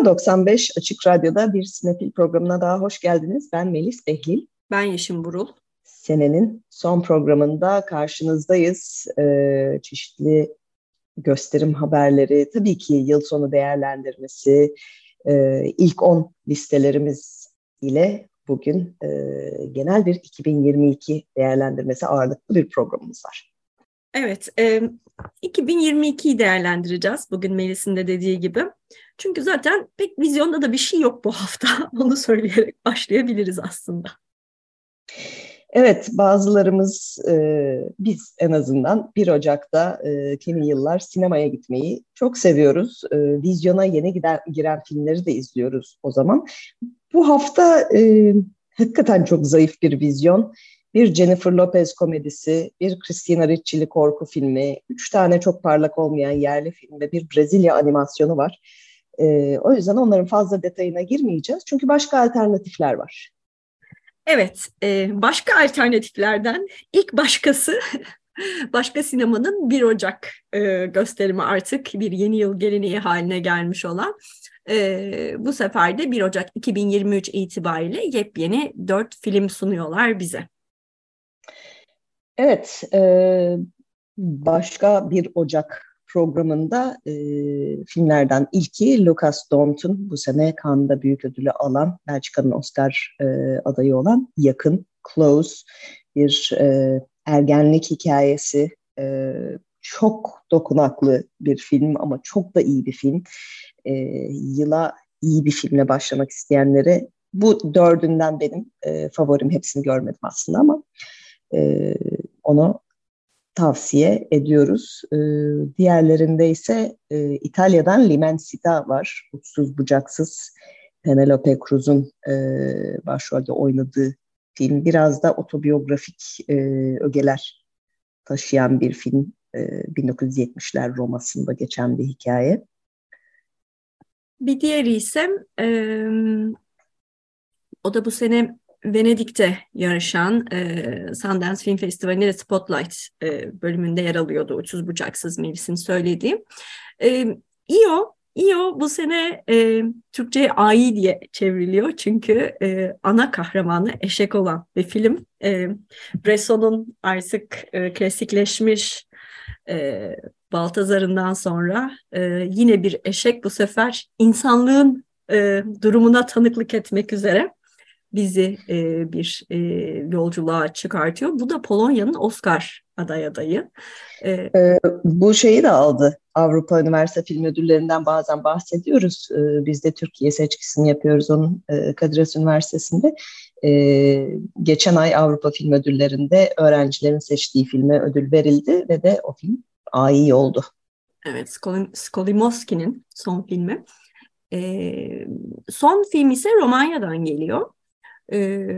Merhaba, 95 Açık Radyo'da bir Sinefil programına daha hoş geldiniz. Ben Melis Behlil. Ben Yeşim Burul. Senenin son programında karşınızdayız. Ee, çeşitli gösterim haberleri, tabii ki yıl sonu değerlendirmesi, e, ilk 10 listelerimiz ile bugün e, genel bir 2022 değerlendirmesi ağırlıklı bir programımız var. Evet, e, 2022'yi değerlendireceğiz bugün Melis'in de dediği gibi. Çünkü zaten pek vizyonda da bir şey yok bu hafta. Onu söyleyerek başlayabiliriz aslında. Evet, bazılarımız, e, biz en azından 1 Ocak'ta e, kimi yıllar sinemaya gitmeyi çok seviyoruz. E, vizyona yeni giden, giren filmleri de izliyoruz o zaman. Bu hafta e, hakikaten çok zayıf bir vizyon. Bir Jennifer Lopez komedisi, bir Christina Ricci'li korku filmi, üç tane çok parlak olmayan yerli film ve bir Brezilya animasyonu var. E, o yüzden onların fazla detayına girmeyeceğiz. Çünkü başka alternatifler var. Evet, e, başka alternatiflerden ilk başkası başka sinemanın 1 Ocak e, gösterimi artık bir yeni yıl geleneği haline gelmiş olan. E, bu sefer de 1 Ocak 2023 itibariyle yepyeni 4 film sunuyorlar bize. Evet, e, başka 1 Ocak programında e, filmlerden ilki Lucas Daunt'un bu sene Cannes'da büyük ödülü alan, Belçika'nın Oscar e, adayı olan Yakın, Close bir e, ergenlik hikayesi. E, çok dokunaklı bir film ama çok da iyi bir film. E, yıla iyi bir filmle başlamak isteyenlere bu dördünden benim e, favorim. Hepsini görmedim aslında ama e, onu tavsiye ediyoruz. E, diğerlerinde ise e, İtalya'dan Limensita var. Uçsuz bucaksız Penelope Cruz'un e, başrolde oynadığı film. Biraz da otobiyografik e, ögeler taşıyan bir film. E, 1970'ler Roma'sında geçen bir hikaye. Bir diğeri ise e, o da bu sene Venedik'te yarışan e, Sundance Film Festivali'nde de Spotlight e, bölümünde yer alıyordu Uçsuz Bucaksız Melis'in söylediği. E, İO, İO bu sene e, Türkçe'ye AI diye çevriliyor çünkü e, ana kahramanı eşek olan bir film. E, Bresson'un artık e, klasikleşmiş e, Baltazar'ından sonra e, yine bir eşek bu sefer insanlığın e, durumuna tanıklık etmek üzere bizi e, bir e, yolculuğa çıkartıyor. Bu da Polonya'nın Oscar aday adayı. E, e, bu şeyi de aldı. Avrupa Üniversite Film Ödüllerinden bazen bahsediyoruz. E, biz de Türkiye seçkisini yapıyoruz onun e, Kadir Has Üniversitesi'nde. E, geçen ay Avrupa Film Ödülleri'nde öğrencilerin seçtiği filme ödül verildi ve de o film iyi oldu. Evet, Skolimowski'nin son filmi. E, son film ise Romanya'dan geliyor. E,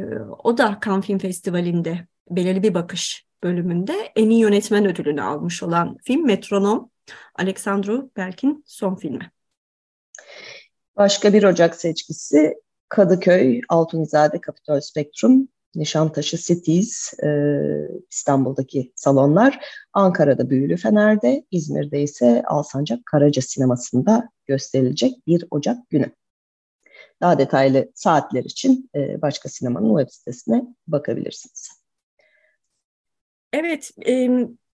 o da Cannes Film Festivali'nde belirli bir bakış bölümünde en iyi yönetmen ödülünü almış olan film Metronom. Alexandru Berk'in son filmi. Başka bir Ocak seçkisi Kadıköy, Altunizade, Kapitol Spektrum, Nişantaşı Cities, e, İstanbul'daki salonlar, Ankara'da Büyülü Fener'de, İzmir'de ise Alsancak Karaca Sineması'nda gösterilecek 1 Ocak günü. Daha detaylı saatler için e, Başka Sinema'nın web sitesine bakabilirsiniz. Evet,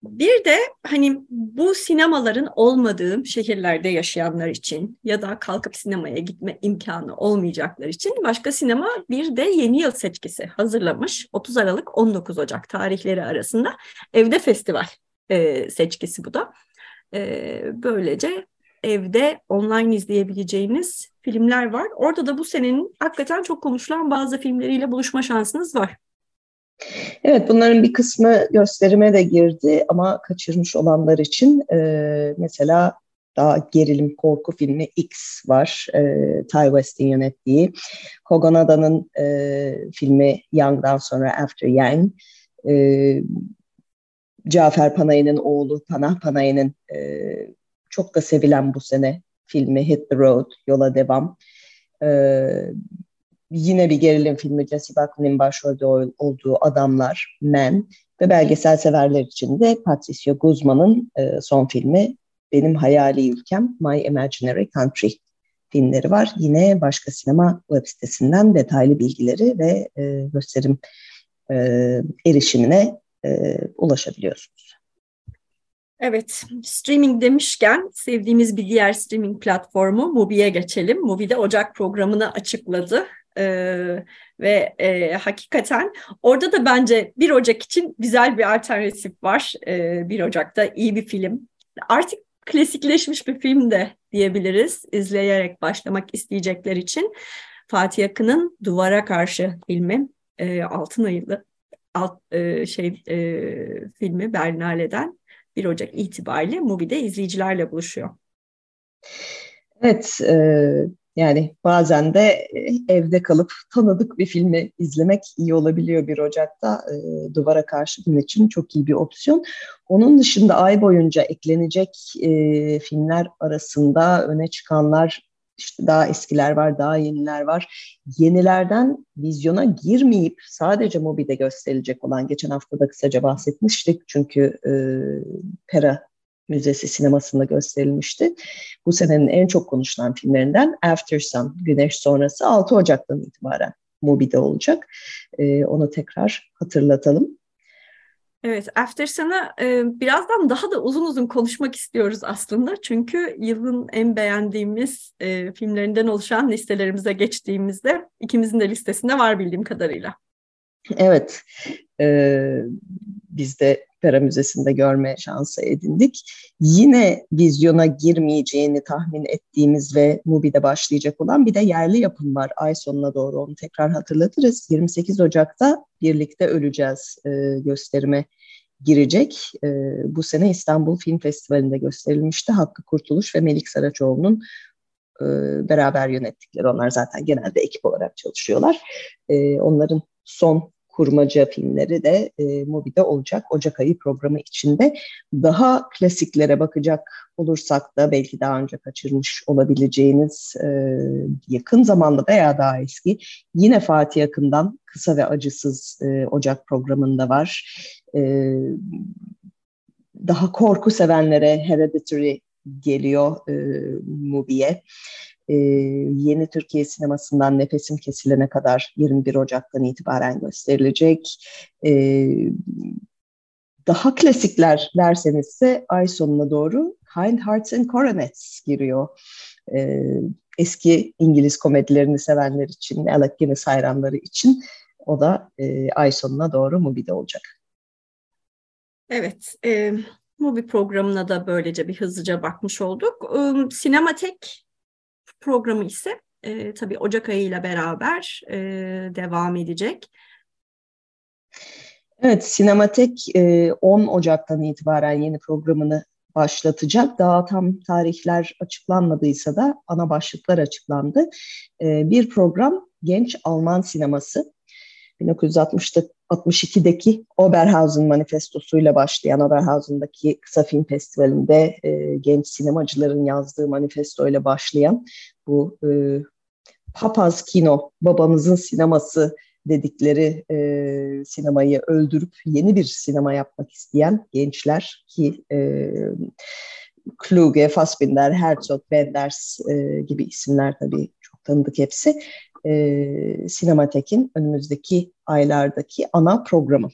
bir de hani bu sinemaların olmadığı şehirlerde yaşayanlar için ya da kalkıp sinemaya gitme imkanı olmayacaklar için başka sinema bir de yeni yıl seçkisi hazırlamış. 30 Aralık 19 Ocak tarihleri arasında evde festival e, seçkisi bu da. E, böylece evde online izleyebileceğiniz filmler var. Orada da bu senenin hakikaten çok konuşulan bazı filmleriyle buluşma şansınız var. Evet bunların bir kısmı gösterime de girdi ama kaçırmış olanlar için e, mesela daha gerilim korku filmi X var. E, Ty West'in yönettiği. Kogonada'nın e, filmi Young'dan sonra After Yang. E, Cafer Panayı'nın oğlu Panah Panayı'nın e, çok da sevilen bu sene filmi Hit the Road, Yola Devam. E, yine bir gerilim filmi Jesse Buckley'nin başrolde olduğu Adamlar, Men ve belgesel severler için de Patricio Guzman'ın e, son filmi Benim Hayali Ülkem, My Imaginary Country filmleri var. Yine başka sinema web sitesinden detaylı bilgileri ve e, gösterim e, erişimine e, ulaşabiliyorsunuz. Evet, streaming demişken sevdiğimiz bir diğer streaming platformu Mubi'ye geçelim. Mubi Ocak programını açıkladı. Ee, ve e, hakikaten orada da bence 1 Ocak için güzel bir alternatif var. Ee, 1 Ocak'ta iyi bir film. Artık klasikleşmiş bir film de diyebiliriz izleyerek başlamak isteyecekler için. Fatih Akın'ın Duvara Karşı filmi e, Altın Ayılı alt, e, şey e, filmi Berlinale'den 1 Ocak itibariyle Mubi'de izleyicilerle buluşuyor. Evet, e, yani bazen de e, evde kalıp tanıdık bir filmi izlemek iyi olabiliyor 1 Ocak'ta. E, duvara karşı bunun için çok iyi bir opsiyon. Onun dışında ay boyunca eklenecek e, filmler arasında öne çıkanlar işte daha eskiler var, daha yeniler var. Yenilerden vizyona girmeyip sadece Mobi'de gösterilecek olan geçen hafta da kısaca bahsetmiştik. Çünkü e, Pera Müzesi sinemasında gösterilmişti. Bu senenin en çok konuşulan filmlerinden After Sun, Güneş Sonrası 6 Ocak'tan itibaren Mubi'de olacak. E, onu tekrar hatırlatalım. Evet, After Sun'a e, birazdan daha da uzun uzun konuşmak istiyoruz aslında. Çünkü yılın en beğendiğimiz e, filmlerinden oluşan listelerimize geçtiğimizde ikimizin de listesinde var bildiğim kadarıyla. Evet, e, biz de Pera Müzesi'nde görme şansı edindik. Yine vizyona girmeyeceğini tahmin ettiğimiz ve Mubi'de başlayacak olan bir de yerli yapım var. Ay sonuna doğru onu tekrar hatırlatırız. 28 Ocak'ta Birlikte Öleceğiz e, gösterime girecek. E, bu sene İstanbul Film Festivali'nde gösterilmişti. Hakkı Kurtuluş ve Melik Saraçoğlu'nun e, beraber yönettikleri. Onlar zaten genelde ekip olarak çalışıyorlar. E, onların son kurmaca filmleri de e, Mubi'de olacak Ocak ayı programı içinde. Daha klasiklere bakacak olursak da belki daha önce kaçırmış olabileceğiniz e, yakın zamanda veya daha eski yine Fatih Akın'dan kısa ve acısız e, Ocak programında var. E, daha korku sevenlere Hereditary geliyor e, Mubi'ye e, yeni Türkiye sinemasından Nefesim Kesilene kadar 21 Ocak'tan itibaren gösterilecek. E, daha klasikler derseniz ise ay sonuna doğru Kind Hearts and Coronets giriyor. E, eski İngiliz komedilerini sevenler için, Alec Guinness hayranları için o da e, ay sonuna doğru Mubi'de olacak. Evet, e, Mubi programına da böylece bir hızlıca bakmış olduk. E, Sinematek programı ise e, tabii Ocak ayıyla beraber e, devam edecek. Evet, Sinematek e, 10 Ocak'tan itibaren yeni programını başlatacak. Daha tam tarihler açıklanmadıysa da ana başlıklar açıklandı. E, bir program Genç Alman Sineması. 1960'ta 62'deki Oberhausen manifestosuyla başlayan Oberhausen'daki kısa film festivalinde e, genç sinemacıların yazdığı manifestoyla başlayan bu e, papaz kino, babamızın sineması dedikleri e, sinemayı öldürüp yeni bir sinema yapmak isteyen gençler ki e, Kluge, Fassbinder, Herzog, Wenders e, gibi isimler tabii çok tanıdık hepsi e, Sinematek'in önümüzdeki aylardaki ana programı.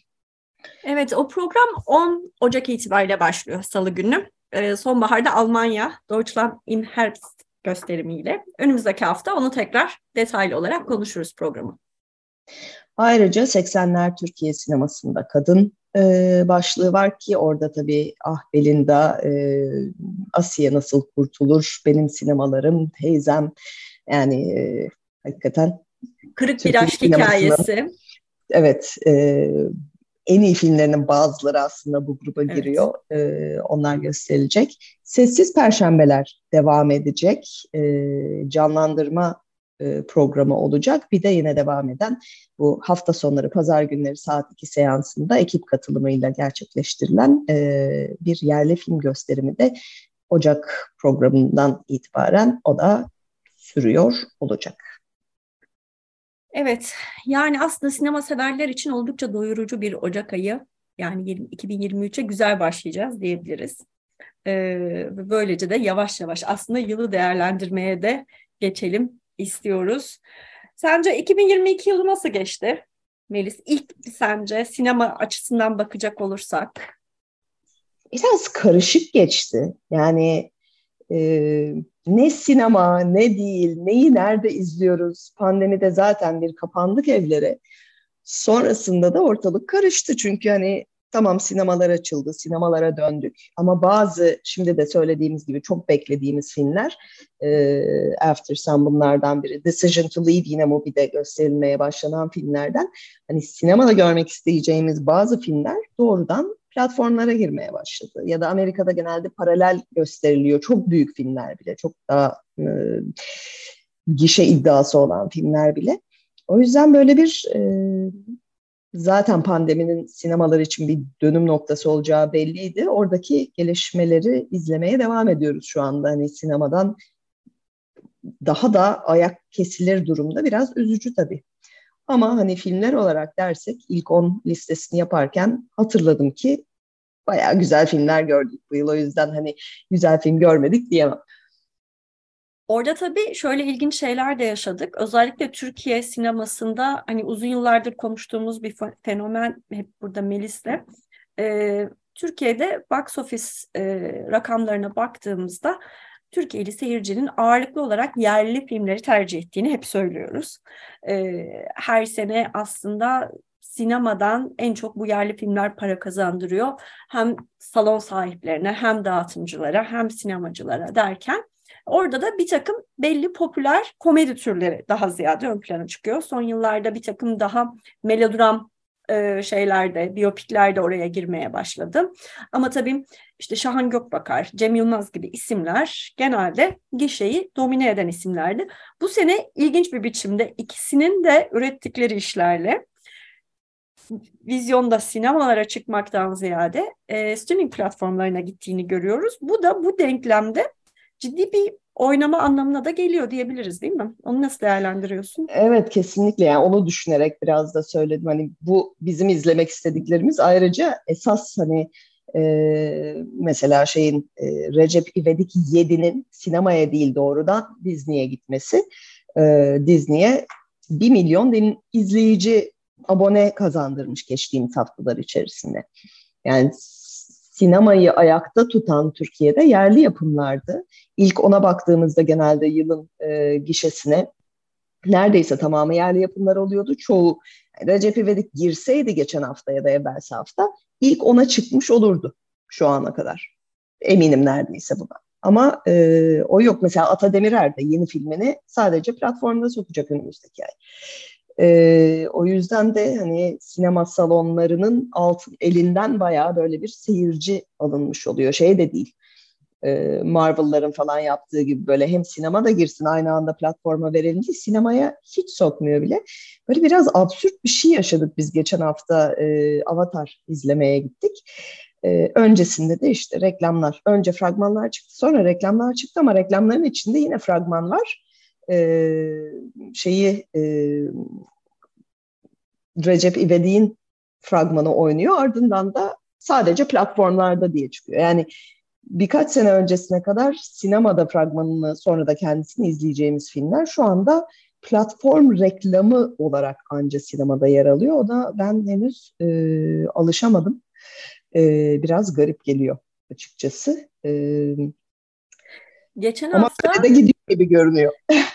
Evet o program 10 Ocak itibariyle başlıyor Salı günü. E, sonbaharda Almanya Deutschland im Herbst gösterimiyle. Önümüzdeki hafta onu tekrar detaylı olarak konuşuruz programı. Ayrıca 80'ler Türkiye sinemasında kadın e, başlığı var ki orada tabii Ah Belinda, e, Asiye Nasıl Kurtulur, Benim Sinemalarım, Teyzem yani e, hakikaten Kırık bir aşk hikayesi. Evet, e, en iyi filmlerinin bazıları aslında bu gruba evet. giriyor. E, onlar gösterilecek. Sessiz Perşembeler devam edecek. E, canlandırma e, programı olacak. Bir de yine devam eden bu hafta sonları pazar günleri saat 2 seansında ekip katılımıyla gerçekleştirilen e, bir yerli film gösterimi de Ocak programından itibaren o da sürüyor olacak. Evet, yani aslında sinema severler için oldukça doyurucu bir Ocak ayı. Yani 2023'e güzel başlayacağız diyebiliriz. Ee, böylece de yavaş yavaş aslında yılı değerlendirmeye de geçelim istiyoruz. Sence 2022 yılı nasıl geçti Melis? İlk sence sinema açısından bakacak olursak? Biraz karışık geçti. Yani e, ne sinema ne değil, neyi nerede izliyoruz? Pandemide zaten bir kapandık evlere. Sonrasında da ortalık karıştı çünkü hani Tamam sinemalar açıldı, sinemalara döndük. Ama bazı şimdi de söylediğimiz gibi çok beklediğimiz filmler, e, After Sun bunlardan biri, Decision to Leave yine Mubi'de gösterilmeye başlanan filmlerden. Hani sinemada görmek isteyeceğimiz bazı filmler doğrudan platformlara girmeye başladı. Ya da Amerika'da genelde paralel gösteriliyor. Çok büyük filmler bile, çok daha e, gişe iddiası olan filmler bile. O yüzden böyle bir e, zaten pandeminin sinemalar için bir dönüm noktası olacağı belliydi. Oradaki gelişmeleri izlemeye devam ediyoruz şu anda. Hani sinemadan daha da ayak kesilir durumda biraz üzücü tabii. Ama hani filmler olarak dersek ilk 10 listesini yaparken hatırladım ki bayağı güzel filmler gördük bu yıl. O yüzden hani güzel film görmedik diyemem. Orada tabii şöyle ilginç şeyler de yaşadık. Özellikle Türkiye sinemasında hani uzun yıllardır konuştuğumuz bir fenomen hep burada Melis'le. Ee, Türkiye'de box office e, rakamlarına baktığımızda Türkiye'li seyircinin ağırlıklı olarak yerli filmleri tercih ettiğini hep söylüyoruz. Ee, her sene aslında sinemadan en çok bu yerli filmler para kazandırıyor. Hem salon sahiplerine hem dağıtımcılara hem sinemacılara derken Orada da bir takım belli popüler komedi türleri daha ziyade ön plana çıkıyor. Son yıllarda bir takım daha melodram e, şeylerde, biyopiklerde oraya girmeye başladı. Ama tabii işte Şahan Gökbakar, Cem Yılmaz gibi isimler genelde gişeyi domine eden isimlerdi. Bu sene ilginç bir biçimde ikisinin de ürettikleri işlerle vizyonda sinemalara çıkmaktan ziyade e, streaming platformlarına gittiğini görüyoruz. Bu da bu denklemde ciddi bir oynama anlamına da geliyor diyebiliriz değil mi? Onu nasıl değerlendiriyorsun? Evet kesinlikle yani onu düşünerek biraz da söyledim. Hani bu bizim izlemek istediklerimiz ayrıca esas hani e, mesela şeyin e, Recep İvedik 7'nin sinemaya değil doğrudan Disney'e gitmesi. E, Disney'e 1 milyon izleyici abone kazandırmış geçtiğimiz haftalar içerisinde. Yani sinemayı ayakta tutan Türkiye'de yerli yapımlardı. İlk ona baktığımızda genelde yılın e, gişesine neredeyse tamamı yerli yapımlar oluyordu. Çoğu Recep İvedik girseydi geçen hafta ya da evvelsi hafta ilk ona çıkmış olurdu şu ana kadar. Eminim neredeyse buna. Ama e, o yok. Mesela Ata Demirer de yeni filmini sadece platformda sokacak önümüzdeki ay. E, o yüzden de hani sinema salonlarının alt elinden bayağı böyle bir seyirci alınmış oluyor. Şey de değil. E, Marvel'ların falan yaptığı gibi böyle hem sinema da girsin aynı anda platforma verelim değil, sinemaya hiç sokmuyor bile. Böyle biraz absürt bir şey yaşadık biz geçen hafta e, Avatar izlemeye gittik. Ee, öncesinde de işte reklamlar, önce fragmanlar çıktı, sonra reklamlar çıktı ama reklamların içinde yine fragman var e, şeyi e, Recep İvedik'in fragmanı oynuyor. Ardından da sadece platformlarda diye çıkıyor. Yani birkaç sene öncesine kadar sinemada fragmanını sonra da kendisini izleyeceğimiz filmler şu anda platform reklamı olarak anca sinemada yer alıyor. O da ben henüz e, alışamadım. E, biraz garip geliyor açıkçası. E, Geçen ama hafta... Ama gidiyor gibi görünüyor.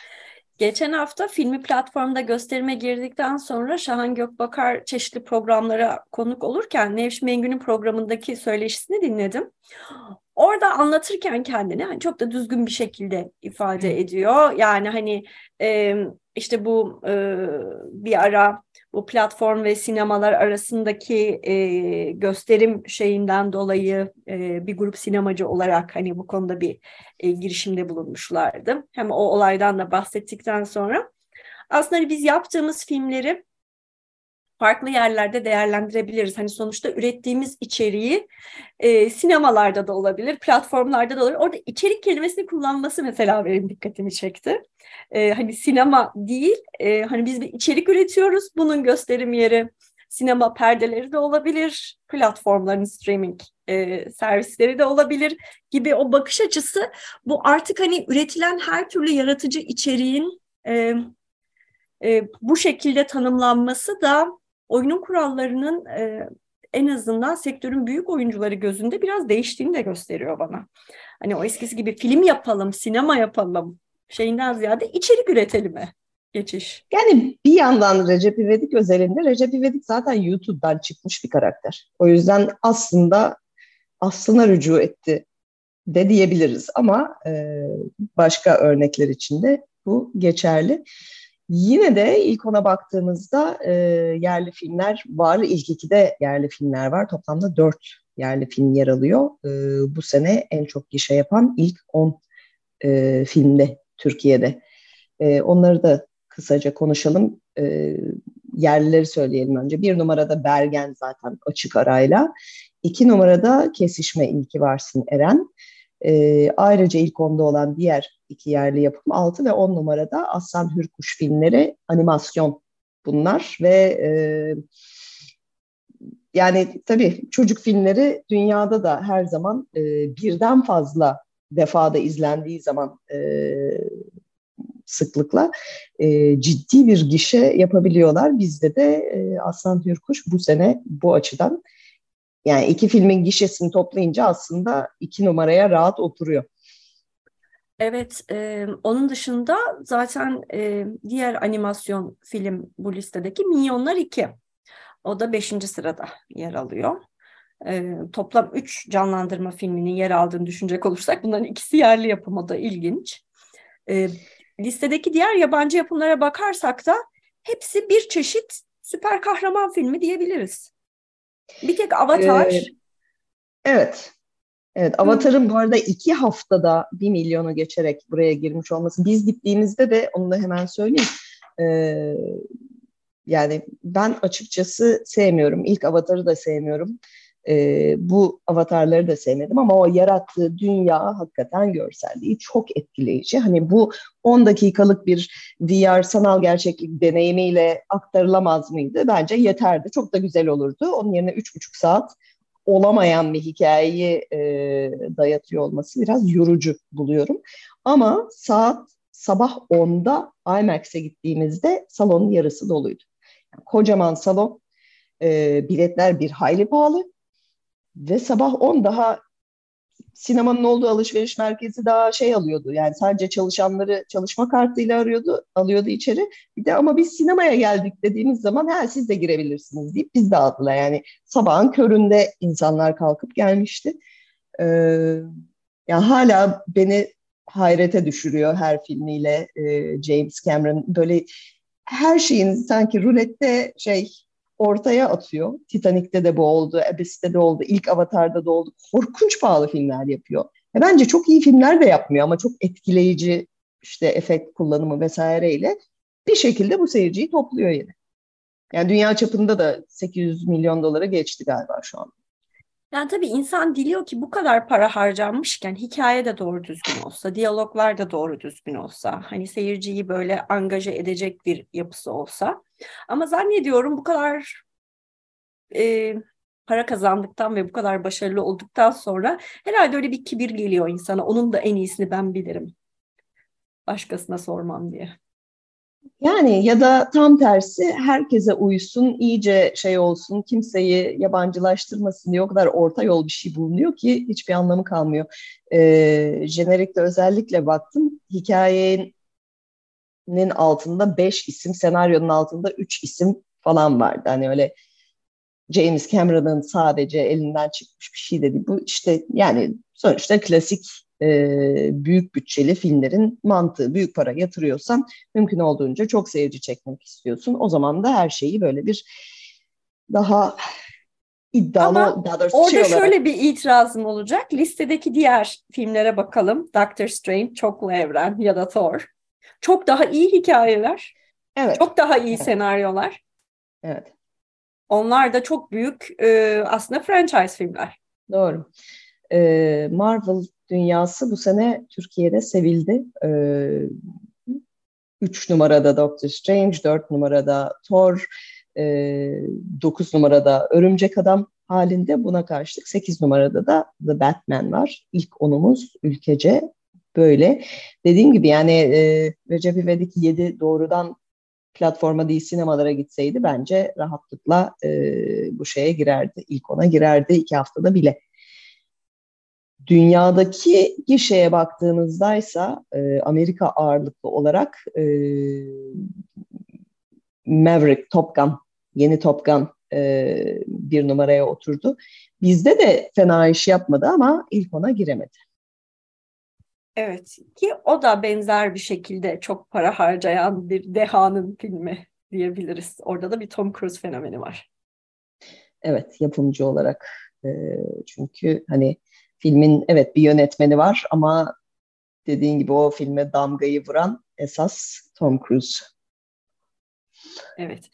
Geçen hafta filmi platformda gösterime girdikten sonra Şahan Gökbakar çeşitli programlara konuk olurken Nevşin Mengü'nün programındaki söyleşisini dinledim. Orada anlatırken kendini hani çok da düzgün bir şekilde ifade ediyor. Yani hani e, işte bu e, bir ara bu platform ve sinemalar arasındaki e, gösterim şeyinden dolayı e, bir grup sinemacı olarak hani bu konuda bir e, girişimde bulunmuşlardı. Hem o olaydan da bahsettikten sonra aslında hani biz yaptığımız filmleri farklı yerlerde değerlendirebiliriz. Hani sonuçta ürettiğimiz içeriği e, sinemalarda da olabilir, platformlarda da olabilir. Orada içerik kelimesini kullanması mesela benim dikkatimi çekti. E, hani sinema değil, e, hani biz bir içerik üretiyoruz. Bunun gösterim yeri sinema perdeleri de olabilir, platformların streaming e, servisleri de olabilir gibi o bakış açısı bu artık hani üretilen her türlü yaratıcı içeriğin e, e, bu şekilde tanımlanması da oyunun kurallarının e, en azından sektörün büyük oyuncuları gözünde biraz değiştiğini de gösteriyor bana. Hani o eskisi gibi film yapalım, sinema yapalım şeyinden ziyade içerik üretelime geçiş. Yani bir yandan Recep İvedik özelinde Recep İvedik zaten YouTube'dan çıkmış bir karakter. O yüzden aslında aslına rücu etti de diyebiliriz ama e, başka örnekler için de bu geçerli. Yine de ilk ona baktığımızda e, yerli filmler var. İlk ikide yerli filmler var. Toplamda dört yerli film yer alıyor. E, bu sene en çok gişe yapan ilk on e, filmde Türkiye'de. E, onları da kısaca konuşalım. E, yerlileri söyleyelim önce. Bir numarada Bergen zaten açık arayla. İki numarada Kesişme İlki Varsın Eren. E, ayrıca ilk onda olan diğer iki yerli yapım 6 ve 10 numarada Aslan Hürkuş filmleri animasyon bunlar ve e, yani tabii çocuk filmleri dünyada da her zaman e, birden fazla defada izlendiği zaman e, sıklıkla e, ciddi bir gişe yapabiliyorlar. Bizde de e, Aslan Hürkuş bu sene bu açıdan yani iki filmin gişesini toplayınca aslında iki numaraya rahat oturuyor. Evet, e, onun dışında zaten e, diğer animasyon film bu listedeki Minyonlar 2. O da beşinci sırada yer alıyor. E, toplam üç canlandırma filminin yer aldığını düşünecek olursak bunların ikisi yerli yapım da ilginç. E, listedeki diğer yabancı yapımlara bakarsak da hepsi bir çeşit süper kahraman filmi diyebiliriz. Bir tek Avatar. Ee, evet. Evet, Avatar'ın bu arada iki haftada bir milyonu geçerek buraya girmiş olması. Biz gittiğimizde de onu da hemen söyleyeyim. Ee, yani ben açıkçası sevmiyorum. İlk Avatar'ı da sevmiyorum. Ee, bu avatarları da sevmedim ama o yarattığı dünya hakikaten görselliği çok etkileyici. Hani bu 10 dakikalık bir VR sanal gerçeklik deneyimiyle aktarılamaz mıydı? Bence yeterdi. Çok da güzel olurdu. Onun yerine 3,5 saat olamayan bir hikayeyi e, dayatıyor olması biraz yorucu buluyorum. Ama saat sabah 10'da IMAX'e gittiğimizde salonun yarısı doluydu. Yani kocaman salon, e, biletler bir hayli pahalı ve sabah 10 daha sinemanın olduğu alışveriş merkezi daha şey alıyordu. Yani sadece çalışanları çalışma kartıyla arıyordu, alıyordu içeri. Bir de ama biz sinemaya geldik dediğimiz zaman ha siz de girebilirsiniz deyip biz de aldılar. Yani sabahın köründe insanlar kalkıp gelmişti. Ee, yani hala beni hayrete düşürüyor her filmiyle e, James Cameron. Böyle her şeyin sanki rulette şey ortaya atıyor. Titanic'te de bu oldu, Abyss'te de oldu, ilk Avatar'da da oldu. Korkunç pahalı filmler yapıyor. E bence çok iyi filmler de yapmıyor ama çok etkileyici işte efekt kullanımı vesaireyle bir şekilde bu seyirciyi topluyor yine. Yani dünya çapında da 800 milyon dolara geçti galiba şu an. Yani tabii insan diliyor ki bu kadar para harcanmışken hikaye de doğru düzgün olsa, diyaloglar da doğru düzgün olsa, hani seyirciyi böyle angaje edecek bir yapısı olsa. Ama zannediyorum bu kadar e, para kazandıktan ve bu kadar başarılı olduktan sonra herhalde öyle bir kibir geliyor insana. Onun da en iyisini ben bilirim. Başkasına sormam diye. Yani ya da tam tersi herkese uysun, iyice şey olsun, kimseyi yabancılaştırmasın diye o kadar orta yol bir şey bulunuyor ki hiçbir anlamı kalmıyor. Ee, jenerikte özellikle baktım, hikayenin altında beş isim, senaryonun altında üç isim falan vardı. Hani öyle James Cameron'ın sadece elinden çıkmış bir şey dedi. Bu işte yani sonuçta klasik e, büyük bütçeli filmlerin mantığı. Büyük para yatırıyorsan mümkün olduğunca çok seyirci çekmek istiyorsun. O zaman da her şeyi böyle bir daha iddialı Ama daha doğrusu orada şey olarak- şöyle bir itirazım olacak. Listedeki diğer filmlere bakalım. Doctor Strange, Çoklu Evren ya da Thor. Çok daha iyi hikayeler, Evet. çok daha iyi Evet. senaryolar. Evet. Onlar da çok büyük e, aslında franchise filmler. Doğru. Ee, Marvel dünyası bu sene Türkiye'de sevildi. Ee, üç numarada Doctor Strange, dört numarada Thor, e, dokuz numarada Örümcek Adam halinde. Buna karşılık sekiz numarada da The Batman var. İlk onumuz ülkece böyle. Dediğim gibi yani e, Recep İvedik 7 doğrudan platforma değil sinemalara gitseydi bence rahatlıkla e, bu şeye girerdi. İlk ona girerdi iki haftada bile. Dünyadaki gişeye baktığınızdaysa e, Amerika ağırlıklı olarak e, Maverick, Top Gun, yeni Top Gun e, bir numaraya oturdu. Bizde de fena iş yapmadı ama ilk ona giremedi. Evet ki o da benzer bir şekilde çok para harcayan bir dehanın filmi diyebiliriz. Orada da bir Tom Cruise fenomeni var. Evet, yapımcı olarak e, çünkü hani filmin evet bir yönetmeni var ama dediğin gibi o filme damgayı vuran esas Tom Cruise. Evet.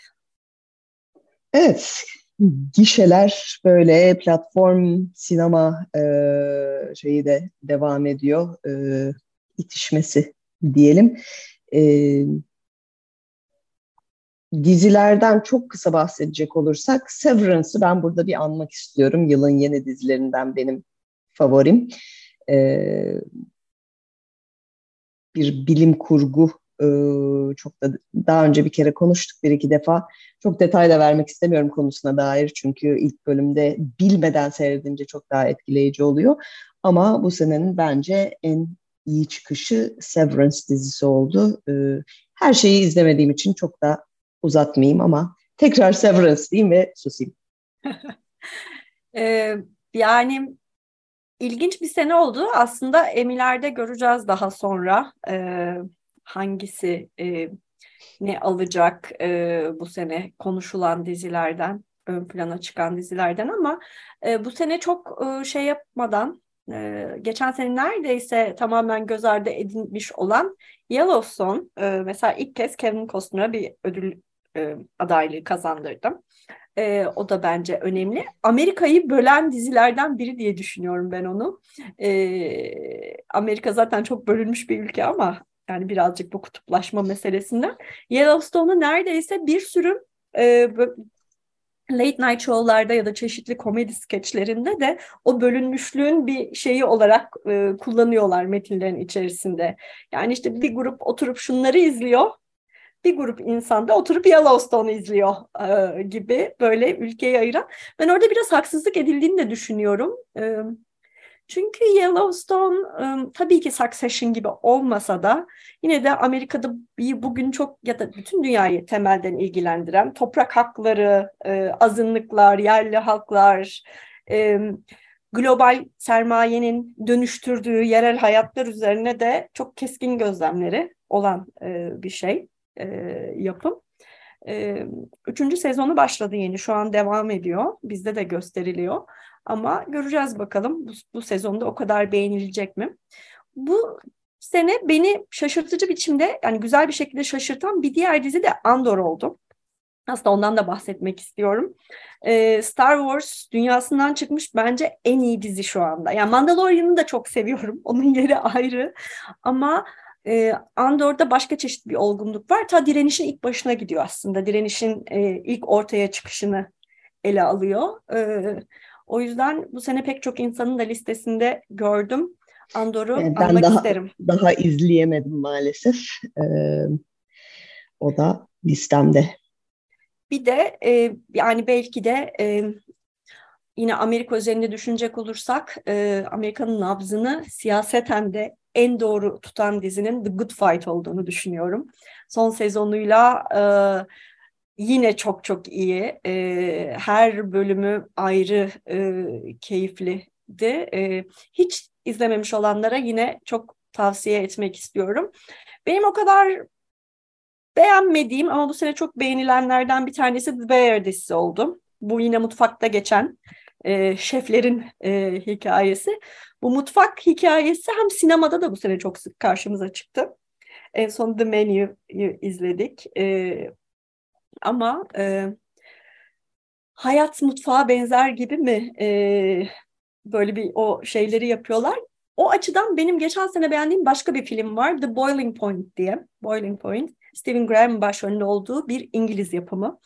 Evet, gişeler böyle platform sinema e, şeyi de devam ediyor. E, itişmesi diyelim. E, dizilerden çok kısa bahsedecek olursak Severance'ı ben burada bir anmak istiyorum. Yılın yeni dizilerinden benim favorim. E, bir bilim kurgu e, çok da daha önce bir kere konuştuk bir iki defa. Çok detay da vermek istemiyorum konusuna dair çünkü ilk bölümde bilmeden seyredince çok daha etkileyici oluyor. Ama bu senenin bence en iyi çıkışı Severance dizisi oldu. E, her şeyi izlemediğim için çok da uzatmayayım ama tekrar Severance diyeyim ve susayım. Ee, yani ilginç bir sene oldu. Aslında Emiler'de göreceğiz daha sonra ee, hangisi e, ne alacak e, bu sene konuşulan dizilerden, ön plana çıkan dizilerden ama e, bu sene çok e, şey yapmadan e, geçen sene neredeyse tamamen göz ardı edilmiş olan Yellowstone e, mesela ilk kez Kevin Costner'a bir ödül e, adaylığı kazandırdım. E, o da bence önemli. Amerika'yı bölen dizilerden biri diye düşünüyorum ben onu. E, Amerika zaten çok bölünmüş bir ülke ama yani birazcık bu kutuplaşma meselesinden. Yellowstone'u neredeyse bir sürü e, late night show'larda ya da çeşitli komedi skeçlerinde de o bölünmüşlüğün bir şeyi olarak e, kullanıyorlar metinlerin içerisinde. Yani işte bir grup oturup şunları izliyor, bir grup insan da oturup Yellowstone'u izliyor e, gibi böyle ülkeyi ayıran. Ben orada biraz haksızlık edildiğini de düşünüyorum. E, çünkü Yellowstone tabii ki Succession gibi olmasa da yine de Amerika'da bugün çok ya da bütün dünyayı temelden ilgilendiren toprak hakları, azınlıklar, yerli halklar, global sermayenin dönüştürdüğü yerel hayatlar üzerine de çok keskin gözlemleri olan bir şey yapım. Üçüncü sezonu başladı yeni. Şu an devam ediyor. Bizde de gösteriliyor ama göreceğiz bakalım bu, bu sezonda o kadar beğenilecek mi? Bu sene beni şaşırtıcı biçimde yani güzel bir şekilde şaşırtan bir diğer dizi de Andor oldu. Aslında ondan da bahsetmek istiyorum. Ee, Star Wars dünyasından çıkmış bence en iyi dizi şu anda. Yani Mandalorian'ı da çok seviyorum. Onun yeri ayrı. Ama e, Andor'da başka çeşit bir olgunluk var. Ta direnişin ilk başına gidiyor aslında. Direnişin e, ilk ortaya çıkışını ele alıyor. E, o yüzden bu sene pek çok insanın da listesinde gördüm. Andor'u Yani almak daha, isterim. Daha izleyemedim maalesef. Ee, o da listemde. Bir de e, yani belki de e, yine Amerika üzerinde düşünecek olursak e, Amerika'nın nabzını siyaseten de en doğru tutan dizinin The Good Fight olduğunu düşünüyorum. Son sezonuyla e, yine çok çok iyi. E, her bölümü ayrı e, keyifliydi. E, hiç izlememiş olanlara yine çok tavsiye etmek istiyorum. Benim o kadar beğenmediğim ama bu sene çok beğenilenlerden bir tanesi The Bear dizisi oldu. Bu yine mutfakta geçen e, şeflerin e, hikayesi. Bu mutfak hikayesi hem sinemada da bu sene çok sık karşımıza çıktı. En son The Menu'yu izledik. E, ama e, hayat mutfağa benzer gibi mi e, böyle bir o şeyleri yapıyorlar? O açıdan benim geçen sene beğendiğim başka bir film var. The Boiling Point diye. Boiling Point. Stephen Graham başrolünde olduğu bir İngiliz yapımı.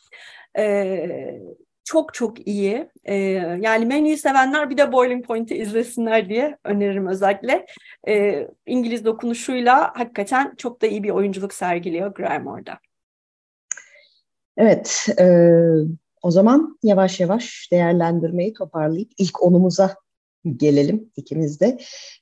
Ee, çok çok iyi. Ee, yani menüyü sevenler bir de Boiling Point'i izlesinler diye öneririm özellikle. Ee, İngiliz dokunuşuyla hakikaten çok da iyi bir oyunculuk sergiliyor Graham orada. Evet, e, o zaman yavaş yavaş değerlendirmeyi toparlayıp ilk onumuza gelelim ikimiz de.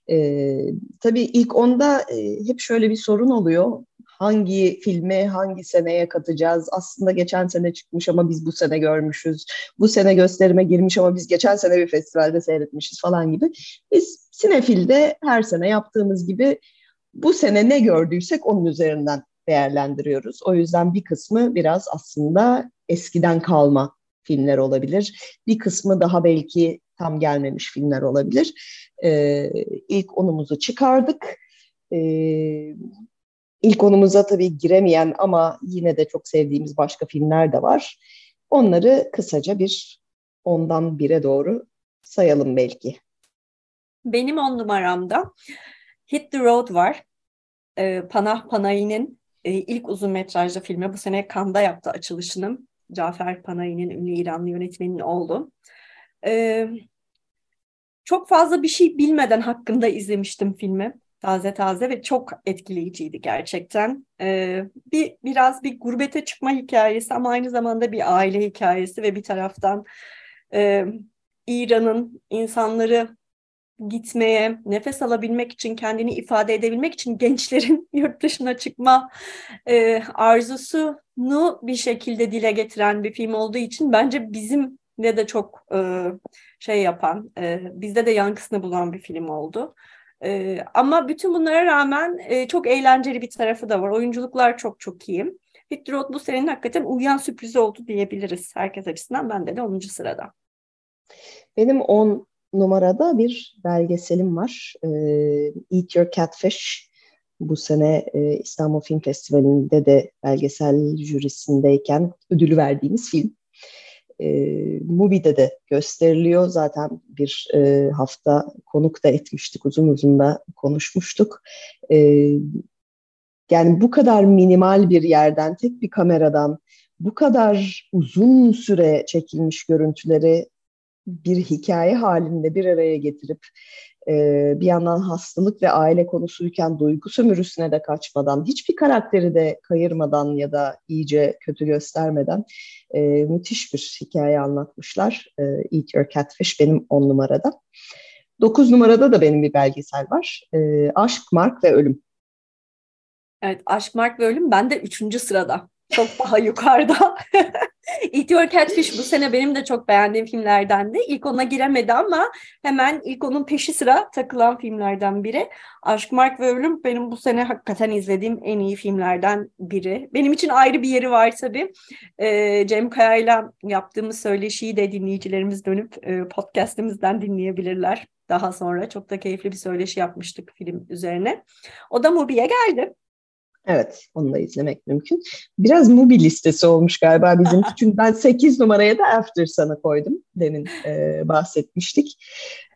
E, tabii ilk onda e, hep şöyle bir sorun oluyor. Hangi filmi hangi seneye katacağız? Aslında geçen sene çıkmış ama biz bu sene görmüşüz. Bu sene gösterime girmiş ama biz geçen sene bir festivalde seyretmişiz falan gibi. Biz Sinefil'de her sene yaptığımız gibi bu sene ne gördüysek onun üzerinden değerlendiriyoruz. O yüzden bir kısmı biraz aslında eskiden kalma filmler olabilir. Bir kısmı daha belki tam gelmemiş filmler olabilir. Ee, ilk onumuzu çıkardık. Ee, ilk onumuza tabii giremeyen ama yine de çok sevdiğimiz başka filmler de var. Onları kısaca bir ondan bire doğru sayalım belki. Benim on numaramda Hit the Road var. Ee, Panah Panayi'nin e, ilk uzun metrajlı filmi bu sene Cannes'da yaptı açılışını. Cafer Panayi'nin ünlü İranlı yönetmenin oğlu. Ee, çok fazla bir şey bilmeden hakkında izlemiştim filmi. Taze taze ve çok etkileyiciydi gerçekten. Ee, bir biraz bir gurbete çıkma hikayesi ama aynı zamanda bir aile hikayesi ve bir taraftan e, İran'ın insanları gitmeye, nefes alabilmek için, kendini ifade edebilmek için gençlerin yurt dışına çıkma e, arzusunu bir şekilde dile getiren bir film olduğu için bence bizim de de çok e, şey yapan, e, bizde de yankısını bulan bir film oldu. E, ama bütün bunlara rağmen e, çok eğlenceli bir tarafı da var. Oyunculuklar çok çok iyi. Victor Roth bu senenin hakikaten uyuyan sürprizi oldu diyebiliriz herkes açısından. Bende de 10. sırada. Benim 10 numarada bir belgeselim var. E, Eat Your Catfish. Bu sene e, İstanbul Film Festivali'nde de belgesel jürisindeyken ödülü verdiğimiz film. E, Mubi'de de gösteriliyor. Zaten bir e, hafta konuk da etmiştik. Uzun uzun da konuşmuştuk. E, yani bu kadar minimal bir yerden, tek bir kameradan bu kadar uzun süre çekilmiş görüntüleri bir hikaye halinde bir araya getirip e, bir yandan hastalık ve aile konusuyken duygu sömürüsüne de kaçmadan, hiçbir karakteri de kayırmadan ya da iyice kötü göstermeden e, müthiş bir hikaye anlatmışlar. E, Eat Your Catfish benim on numarada. Dokuz numarada da benim bir belgesel var. E, Aşk, Mark ve Ölüm. Evet, Aşk, Mark ve Ölüm bende üçüncü sırada. Çok daha yukarıda. Eat Catfish bu sene benim de çok beğendiğim filmlerden de. İlk ona giremedi ama hemen ilk onun peşi sıra takılan filmlerden biri. Aşk, Mark ve Ölüm benim bu sene hakikaten izlediğim en iyi filmlerden biri. Benim için ayrı bir yeri var tabii. Ee, Cem Kaya'yla yaptığımız söyleşiyi de dinleyicilerimiz dönüp e, podcastimizden dinleyebilirler. Daha sonra çok da keyifli bir söyleşi yapmıştık film üzerine. O da Mubi'ye geldi. Evet, onu da izlemek mümkün. Biraz Mubi listesi olmuş galiba bizim. Çünkü ben 8 numaraya da After Sun'ı koydum. Demin e, bahsetmiştik.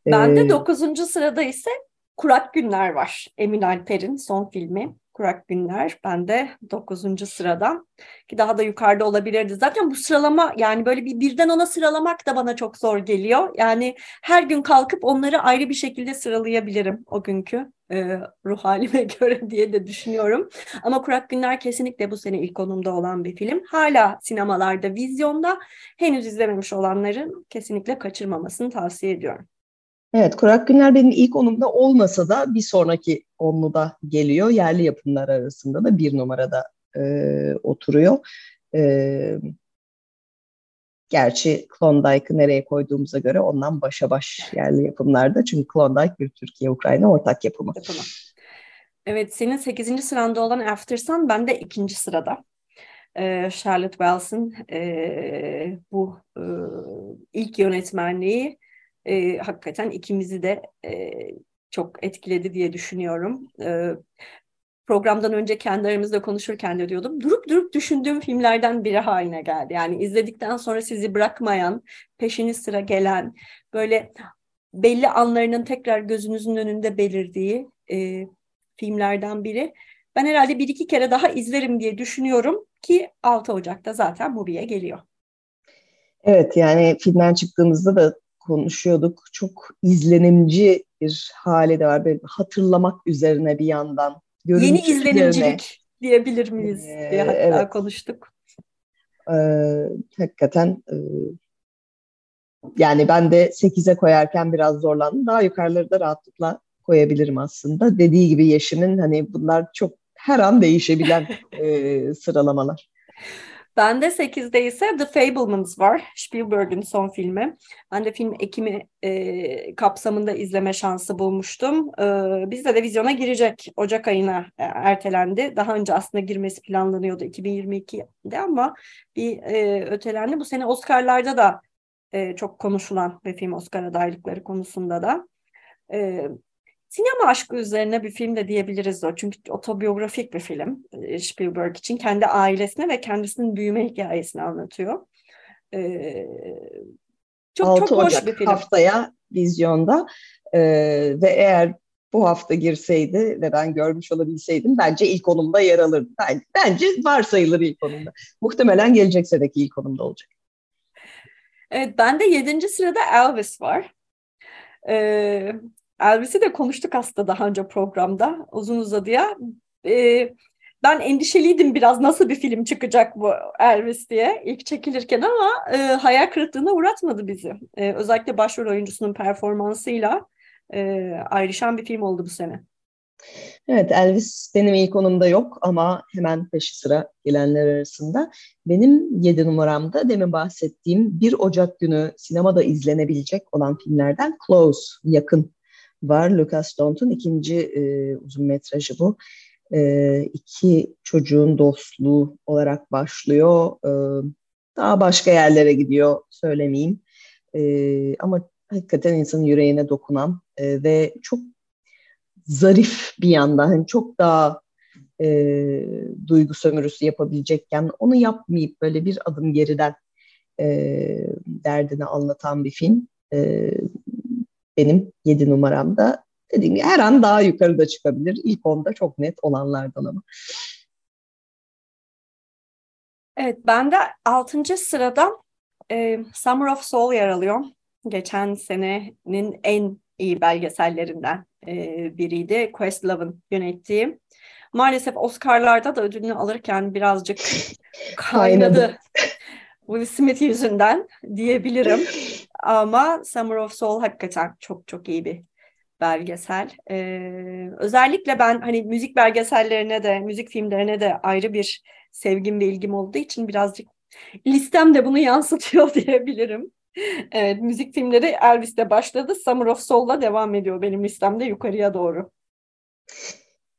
Ben de 9. Ee, sırada ise Kurak Günler var. Emin Alper'in son filmi. Kurak Günler. Ben de 9. sırada. Ki daha da yukarıda olabilirdi. Zaten bu sıralama yani böyle bir birden ona sıralamak da bana çok zor geliyor. Yani her gün kalkıp onları ayrı bir şekilde sıralayabilirim o günkü e, ruh halime göre diye de düşünüyorum. Ama Kurak Günler kesinlikle bu sene ilk konumda olan bir film. Hala sinemalarda, vizyonda henüz izlememiş olanların kesinlikle kaçırmamasını tavsiye ediyorum. Evet, Kurak Günler benim ilk onumda olmasa da bir sonraki onluda geliyor. Yerli yapımlar arasında da bir numarada e, oturuyor. E, Gerçi Klondike'ı nereye koyduğumuza göre ondan başa baş yerli yapımlarda. Çünkü Klondike bir Türkiye-Ukrayna ortak yapımı. Yapımı. Evet, senin 8. sıranda olan After Sun, ben de ikinci sırada. Ee, Charlotte Wells'ın e, bu e, ilk yönetmenliği e, hakikaten ikimizi de e, çok etkiledi diye düşünüyorum. E, programdan önce kendi aramızda konuşurken de diyordum. Durup durup düşündüğüm filmlerden biri haline geldi. Yani izledikten sonra sizi bırakmayan, peşini sıra gelen, böyle belli anlarının tekrar gözünüzün önünde belirdiği e, filmlerden biri. Ben herhalde bir iki kere daha izlerim diye düşünüyorum ki 6 Ocak'ta zaten Mubi'ye geliyor. Evet yani filmden çıktığımızda da konuşuyorduk. Çok izlenimci bir hali de var. Böyle hatırlamak üzerine bir yandan. Yeni izlenimcilik üzerine. diyebilir miyiz ee, diye hatta evet. konuştuk. Ee, hakikaten e, yani ben de 8'e koyarken biraz zorlandım. Daha yukarıları da rahatlıkla koyabilirim aslında. Dediği gibi Yeşim'in hani bunlar çok her an değişebilen e, sıralamalar. Bende 8'de ise The Fablemans var. Spielberg'in son filmi. Ben de film Ekim'i e, kapsamında izleme şansı bulmuştum. E, bizde de vizyona girecek. Ocak ayına e, ertelendi. Daha önce aslında girmesi planlanıyordu 2022'de ama bir e, ötelendi. Bu sene Oscar'larda da e, çok konuşulan bir film Oscar adaylıkları konusunda da. E, Sinema aşkı üzerine bir film de diyebiliriz o. Çünkü otobiyografik bir film e, Spielberg için. Kendi ailesine ve kendisinin büyüme hikayesini anlatıyor. Ee, çok 6 çok hoş Ocak bir film. haftaya vizyonda ee, ve eğer bu hafta girseydi ve ben görmüş olabilseydim bence ilk konumda yer alırdı. Bence, bence varsayılır ilk konumda. Muhtemelen gelecek seneki ilk konumda olacak. Evet, ben de yedinci sırada Elvis var. Ee, Elvis'i de konuştuk aslında daha önce programda uzun uzadıya. Ee, ben endişeliydim biraz nasıl bir film çıkacak bu Elvis diye ilk çekilirken ama e, hayal kırıklığına uğratmadı bizi. E, özellikle başrol oyuncusunun performansıyla e, ayrışan bir film oldu bu sene. Evet Elvis benim ilk konumda yok ama hemen peşi sıra gelenler arasında. Benim yedi numaramda demin bahsettiğim 1 Ocak günü sinemada izlenebilecek olan filmlerden Close, Yakın var. Lucas Dont'un ikinci e, uzun metrajı bu. E, iki çocuğun dostluğu olarak başlıyor. E, daha başka yerlere gidiyor söylemeyeyim. E, ama hakikaten insanın yüreğine dokunan e, ve çok zarif bir yandan hani çok daha e, duygu sömürüsü yapabilecekken onu yapmayıp böyle bir adım geriden e, derdini anlatan bir film. E, benim 7 numaramda. Dediğim gibi her an daha yukarıda çıkabilir. İlk onda çok net olanlardan ama. Evet, ben de 6. sırada e, Summer of Soul yer alıyor. Geçen senenin en iyi belgesellerinden e, biriydi. Questlove'ın yönettiği. Maalesef Oscar'larda da ödülünü alırken birazcık kaynadı. Will Smith yüzünden diyebilirim. Ama Summer of Soul hakikaten çok çok iyi bir belgesel. Ee, özellikle ben hani müzik belgesellerine de, müzik filmlerine de ayrı bir sevgim ve ilgim olduğu için birazcık listem de bunu yansıtıyor diyebilirim. Evet, müzik filmleri Elvis'te başladı. Summer of Soul'la devam ediyor benim listemde yukarıya doğru.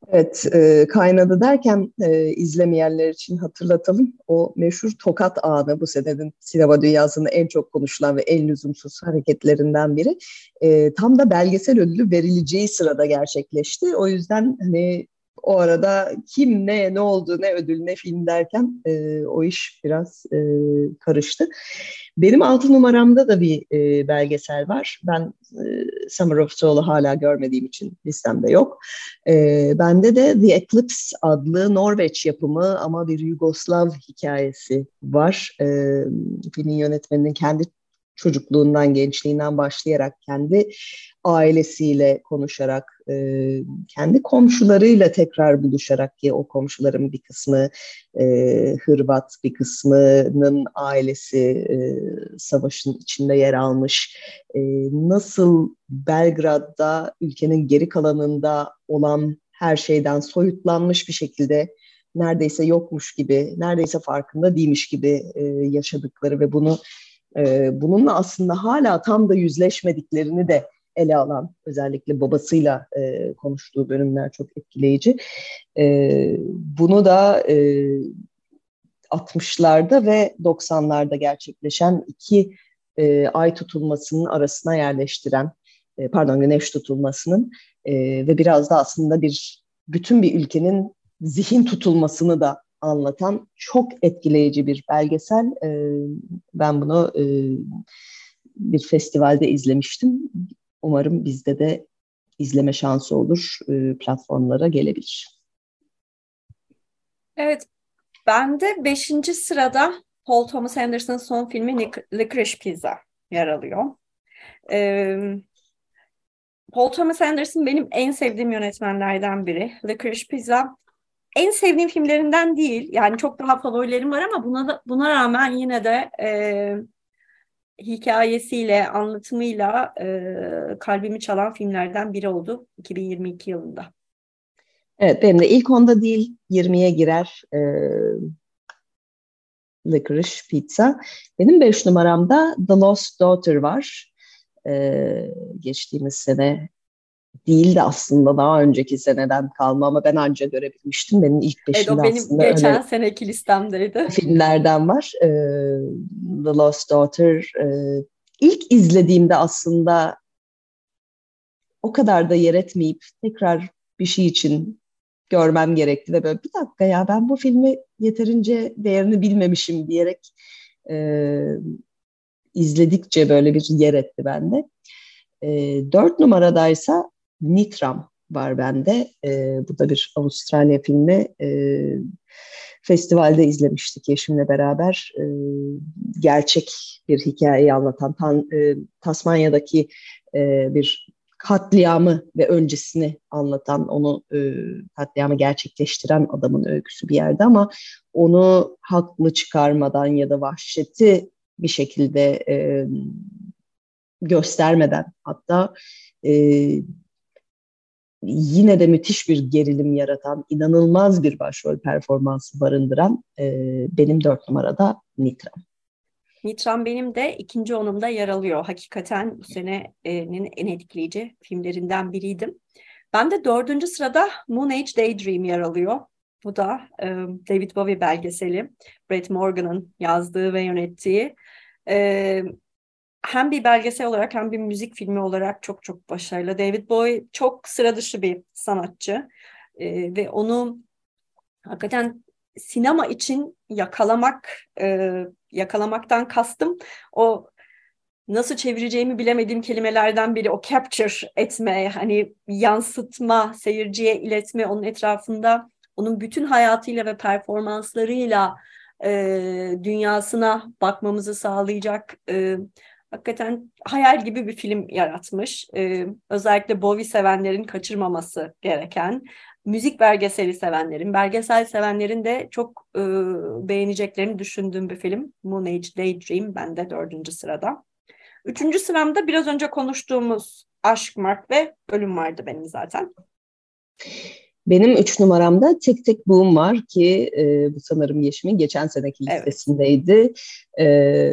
Evet, e, kaynadı derken e, izlemeyenler için hatırlatalım. O meşhur tokat anı bu senenin sinema dünyasının en çok konuşulan ve en lüzumsuz hareketlerinden biri. E, tam da belgesel ödülü verileceği sırada gerçekleşti. O yüzden hani o arada kim ne ne oldu ne ödül ne film derken e, o iş biraz e, karıştı. Benim altı numaramda da bir e, belgesel var. Ben e, Summer of Soul'u hala görmediğim için listemde yok. E, bende de The Eclipse adlı Norveç yapımı ama bir Yugoslav hikayesi var. E, filmin yönetmeninin kendi çocukluğundan, gençliğinden başlayarak kendi ailesiyle konuşarak, e, kendi komşularıyla tekrar buluşarak ki o komşuların bir kısmı e, Hırvat, bir kısmının ailesi e, savaşın içinde yer almış. E, nasıl Belgrad'da ülkenin geri kalanında olan her şeyden soyutlanmış bir şekilde neredeyse yokmuş gibi, neredeyse farkında değilmiş gibi e, yaşadıkları ve bunu e, bununla aslında hala tam da yüzleşmediklerini de ele alan özellikle babasıyla e, konuştuğu bölümler çok etkileyici. E, bunu da e, 60'larda ve 90'larda gerçekleşen iki e, ay tutulmasının arasına yerleştiren, e, pardon güneş tutulmasının e, ve biraz da aslında bir bütün bir ülkenin zihin tutulmasını da anlatan çok etkileyici bir belgesel. E, ben bunu e, bir festivalde izlemiştim. Umarım bizde de izleme şansı olur, e, platformlara gelebilir. Evet, ben de beşinci sırada Paul Thomas Anderson'ın son filmi Licorice Pizza yer alıyor. Ee, Paul Thomas Anderson benim en sevdiğim yönetmenlerden biri. Licorice Pizza en sevdiğim filmlerinden değil. Yani çok daha favorilerim var ama buna da, buna rağmen yine de e, hikayesiyle, anlatımıyla e, kalbimi çalan filmlerden biri oldu 2022 yılında. Evet, benim de ilk onda değil, 20'ye girer e, Licorice Pizza. Benim 5 numaramda The Lost Daughter var. E, geçtiğimiz sene değil de aslında daha önceki seneden kalma ama ben anca görebilmiştim. Benim ilk beşimde evet, benim geçen öyle seneki listemdeydi. Filmlerden var. E, The Lost Daughter. E, ilk izlediğimde aslında o kadar da yer etmeyip tekrar bir şey için görmem gerekti ve böyle bir dakika ya ben bu filmi yeterince değerini bilmemişim diyerek e, izledikçe böyle bir yer etti bende. E, dört numaradaysa Nitram var bende. E, bu da bir Avustralya filmi. E, festivalde izlemiştik eşimle beraber. E, gerçek bir hikayeyi anlatan Tan, e, Tasmanya'daki e, bir katliamı ve öncesini anlatan, onu e, katliamı gerçekleştiren adamın öyküsü bir yerde ama onu haklı çıkarmadan ya da vahşeti bir şekilde e, göstermeden hatta e, yine de müthiş bir gerilim yaratan, inanılmaz bir başrol performansı barındıran e, benim dört numarada Nitram. Nitram benim de ikinci onumda yer alıyor. Hakikaten bu senenin en etkileyici filmlerinden biriydim. Ben de dördüncü sırada Moon Age Daydream yer alıyor. Bu da e, David Bowie belgeseli. Brett Morgan'ın yazdığı ve yönettiği. E, hem bir belgesel olarak hem bir müzik filmi olarak çok çok başarılı. David Bowie çok sıra dışı bir sanatçı. E, ve onu hakikaten sinema için yakalamak, e, yakalamaktan kastım o nasıl çevireceğimi bilemediğim kelimelerden biri o capture etme, hani yansıtma, seyirciye iletme, onun etrafında onun bütün hayatıyla ve performanslarıyla e, dünyasına bakmamızı sağlayacak e, hakikaten hayal gibi bir film yaratmış. E, özellikle Bowie sevenlerin kaçırmaması gereken müzik belgeseli sevenlerin, belgesel sevenlerin de çok e, beğeneceklerini düşündüğüm bir film. Moon Age Daydream bende dördüncü sırada. Üçüncü sıramda biraz önce konuştuğumuz Aşk, Mark ve Ölüm vardı benim zaten. Benim üç numaramda Tek Tek Boom var ki e, bu sanırım Yeşim'in geçen seneki listesindeydi. Evet. E,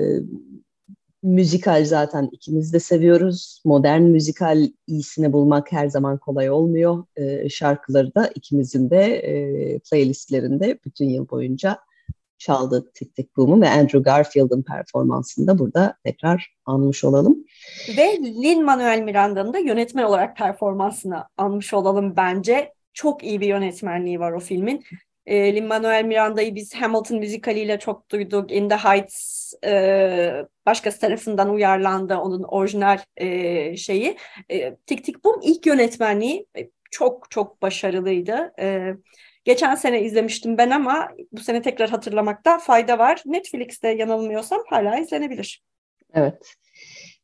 müzikal zaten ikimiz de seviyoruz. Modern müzikal iyisini bulmak her zaman kolay olmuyor. E, şarkıları da ikimizin de e, playlistlerinde bütün yıl boyunca çaldı Tik Tik Boom'u ve Andrew Garfield'ın performansını da burada tekrar anmış olalım. Ve Lin-Manuel Miranda'nın da yönetmen olarak performansını anmış olalım bence. Çok iyi bir yönetmenliği var o filmin. E, Lin-Manuel Miranda'yı biz Hamilton müzikaliyle çok duyduk. In the Heights e, başkası tarafından uyarlandı onun orijinal e, şeyi. E, Tik Tik Boom ilk yönetmenliği e, çok çok başarılıydı. E, geçen sene izlemiştim ben ama bu sene tekrar hatırlamakta fayda var. Netflix'te yanılmıyorsam hala izlenebilir. Evet.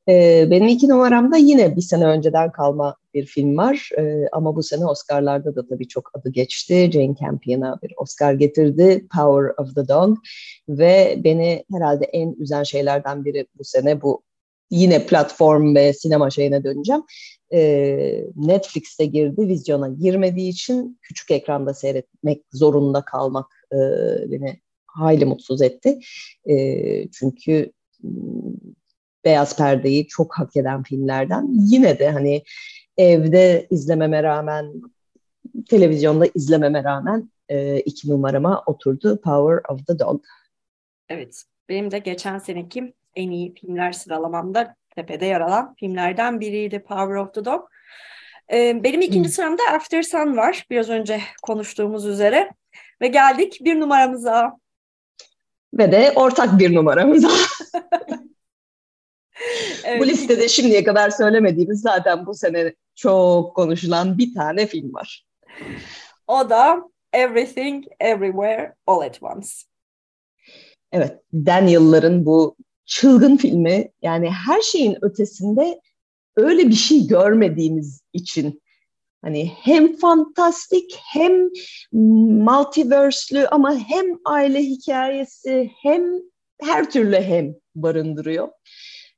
Ee, benim iki numaramda yine bir sene önceden kalma bir film var. Ee, ama bu sene Oscar'larda da tabii çok adı geçti. Jane Campion'a bir Oscar getirdi. Power of the Dog. Ve beni herhalde en üzen şeylerden biri bu sene bu yine platform ve sinema şeyine döneceğim. Ee, Netflix'te girdi, vizyona girmediği için küçük ekranda seyretmek zorunda kalmak e, beni hayli mutsuz etti. E, çünkü beyaz perdeyi çok hak eden filmlerden. Yine de hani evde izlememe rağmen, televizyonda izlememe rağmen e, iki numarama oturdu Power of the Dog. Evet, benim de geçen seneki en iyi filmler sıralamamda tepede yer alan filmlerden biriydi Power of the Dog. Ee, benim ikinci sıramda After Sun var. Biraz önce konuştuğumuz üzere. Ve geldik bir numaramıza. Ve de ortak bir numaramıza. evet. Bu listede şimdiye kadar söylemediğimiz zaten bu sene çok konuşulan bir tane film var. O da Everything, Everywhere, All at Once. Evet, Daniel'ların bu çılgın filmi yani her şeyin ötesinde öyle bir şey görmediğimiz için hani hem fantastik hem multiverse'lü ama hem aile hikayesi hem her türlü hem barındırıyor.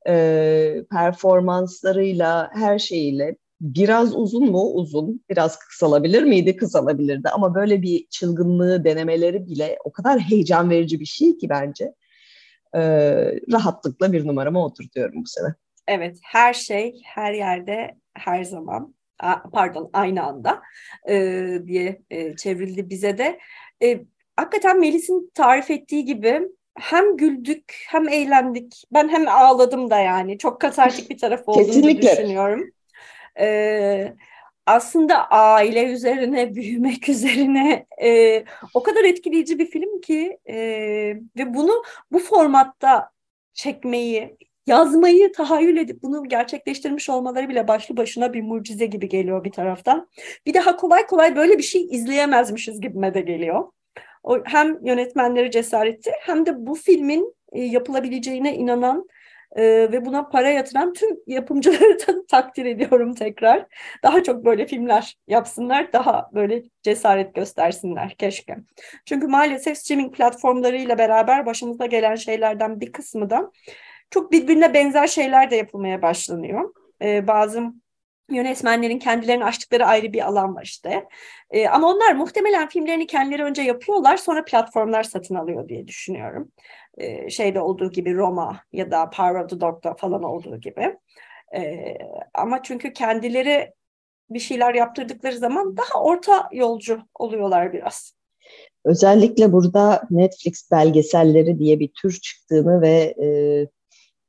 Ee, performanslarıyla her şeyiyle biraz uzun mu? Uzun. Biraz kısalabilir miydi? Kısalabilirdi. Ama böyle bir çılgınlığı denemeleri bile o kadar heyecan verici bir şey ki bence. Ee, rahatlıkla bir numarama oturtuyorum bu sene. Evet, her şey, her yerde, her zaman, pardon aynı anda e, diye e, çevrildi bize de. E, hakikaten Melis'in tarif ettiği gibi hem güldük hem eğlendik. Ben hem ağladım da yani. Çok katartik bir taraf olduğunu Kesinlikle. düşünüyorum. Ee, aslında aile üzerine, büyümek üzerine e, o kadar etkileyici bir film ki e, ve bunu bu formatta çekmeyi, yazmayı tahayyül edip bunu gerçekleştirmiş olmaları bile başlı başına bir mucize gibi geliyor bir taraftan. Bir daha kolay kolay böyle bir şey izleyemezmişiz gibime de geliyor. O hem yönetmenleri cesaretti hem de bu filmin e, yapılabileceğine inanan e, ve buna para yatıran tüm yapımcıları da takdir ediyorum tekrar. Daha çok böyle filmler yapsınlar, daha böyle cesaret göstersinler keşke. Çünkü maalesef streaming platformlarıyla beraber başımıza gelen şeylerden bir kısmı da çok birbirine benzer şeyler de yapılmaya başlanıyor. E, bazı yönetmenlerin kendilerini açtıkları ayrı bir alan var işte. E, ama onlar muhtemelen filmlerini kendileri önce yapıyorlar sonra platformlar satın alıyor diye düşünüyorum. E, şeyde olduğu gibi Roma ya da Power of the Dog'da falan olduğu gibi. E, ama çünkü kendileri bir şeyler yaptırdıkları zaman daha orta yolcu oluyorlar biraz. Özellikle burada Netflix belgeselleri diye bir tür çıktığını ve e,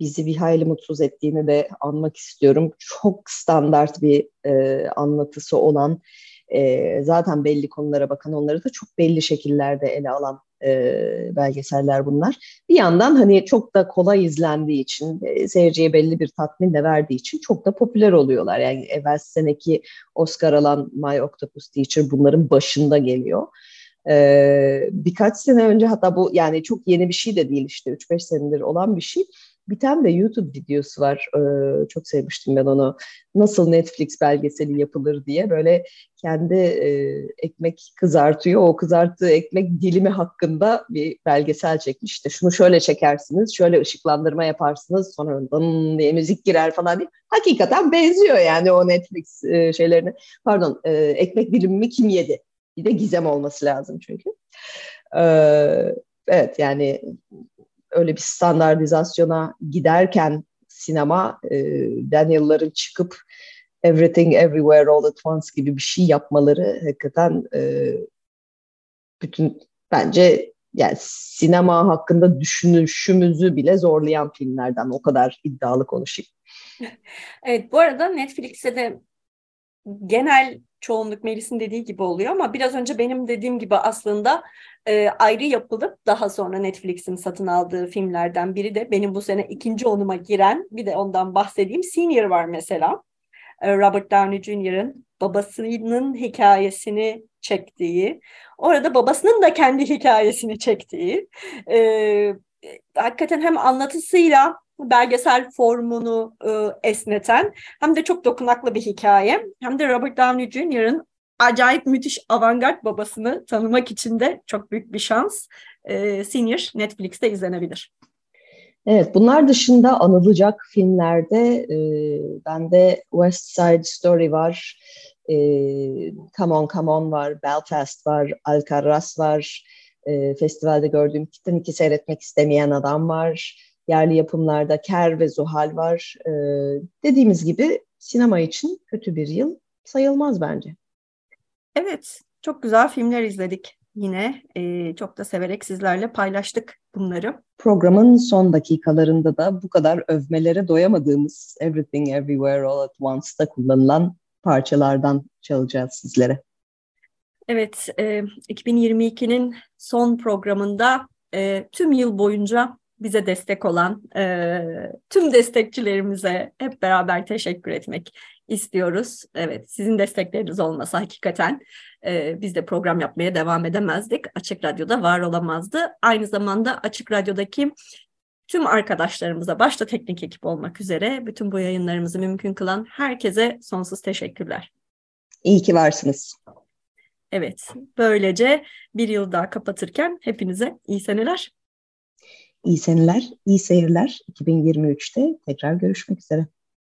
bizi bir hayli mutsuz ettiğini de anmak istiyorum. Çok standart bir e, anlatısı olan, e, zaten belli konulara bakan, onları da çok belli şekillerde ele alan e, belgeseller bunlar. Bir yandan hani çok da kolay izlendiği için, e, seyirciye belli bir tatmin de verdiği için çok da popüler oluyorlar. Yani evvel seneki Oscar alan My Octopus Teacher bunların başında geliyor. Ee, birkaç sene önce hatta bu yani çok yeni bir şey de değil işte 3-5 senedir olan bir şey. Bir tane de YouTube videosu var. Ee, çok sevmiştim ben onu. Nasıl Netflix belgeseli yapılır diye böyle kendi e, ekmek kızartıyor. O kızarttığı ekmek dilimi hakkında bir belgesel çekmiş. İşte şunu şöyle çekersiniz, şöyle ışıklandırma yaparsınız, sonra dın diye müzik girer falan diye. Hakikaten benziyor yani o Netflix e, şeylerine. Pardon, e, ekmek dilimimi kim yedi? Bir de gizem olması lazım çünkü. Ee, evet yani öyle bir standartizasyona giderken sinema e, Daniel'ların çıkıp Everything Everywhere All at Once gibi bir şey yapmaları hakikaten e, bütün bence yani sinema hakkında düşünüşümüzü bile zorlayan filmlerden o kadar iddialı konuşayım. Evet bu arada Netflix'e de genel çoğunluk Melis'in dediği gibi oluyor ama biraz önce benim dediğim gibi aslında e, ayrı yapılıp daha sonra Netflix'in satın aldığı filmlerden biri de benim bu sene ikinci onuma giren bir de ondan bahsedeyim. Senior var mesela. E, Robert Downey Jr.'ın babasının hikayesini çektiği, orada babasının da kendi hikayesini çektiği, e, hakikaten hem anlatısıyla belgesel formunu e, esneten hem de çok dokunaklı bir hikaye hem de Robert Downey Jr.'ın acayip müthiş avantgard babasını tanımak için de çok büyük bir şans. E, Senior Netflix'te izlenebilir. Evet, bunlar dışında anılacak filmlerde e, bende West Side Story var, e, Come On Come On var, Belfast var, Alcatraz var, e, festivalde gördüğüm Titanic'i seyretmek istemeyen adam var, yerli yapımlarda Ker ve Zuhal var. E, dediğimiz gibi sinema için kötü bir yıl sayılmaz bence. Evet, çok güzel filmler izledik yine. E, çok da severek sizlerle paylaştık bunları. Programın son dakikalarında da bu kadar övmelere doyamadığımız Everything Everywhere All at Once'da kullanılan parçalardan çalacağız sizlere. Evet, e, 2022'nin son programında e, tüm yıl boyunca bize destek olan e, tüm destekçilerimize hep beraber teşekkür etmek istiyoruz. Evet, sizin destekleriniz olmasa hakikaten e, biz de program yapmaya devam edemezdik. Açık Radyo'da var olamazdı. Aynı zamanda Açık Radyo'daki tüm arkadaşlarımıza, başta teknik ekip olmak üzere bütün bu yayınlarımızı mümkün kılan herkese sonsuz teşekkürler. İyi ki varsınız. Evet, böylece bir yıl daha kapatırken hepinize iyi seneler. İyi seneler, iyi seyirler. 2023'te tekrar görüşmek üzere.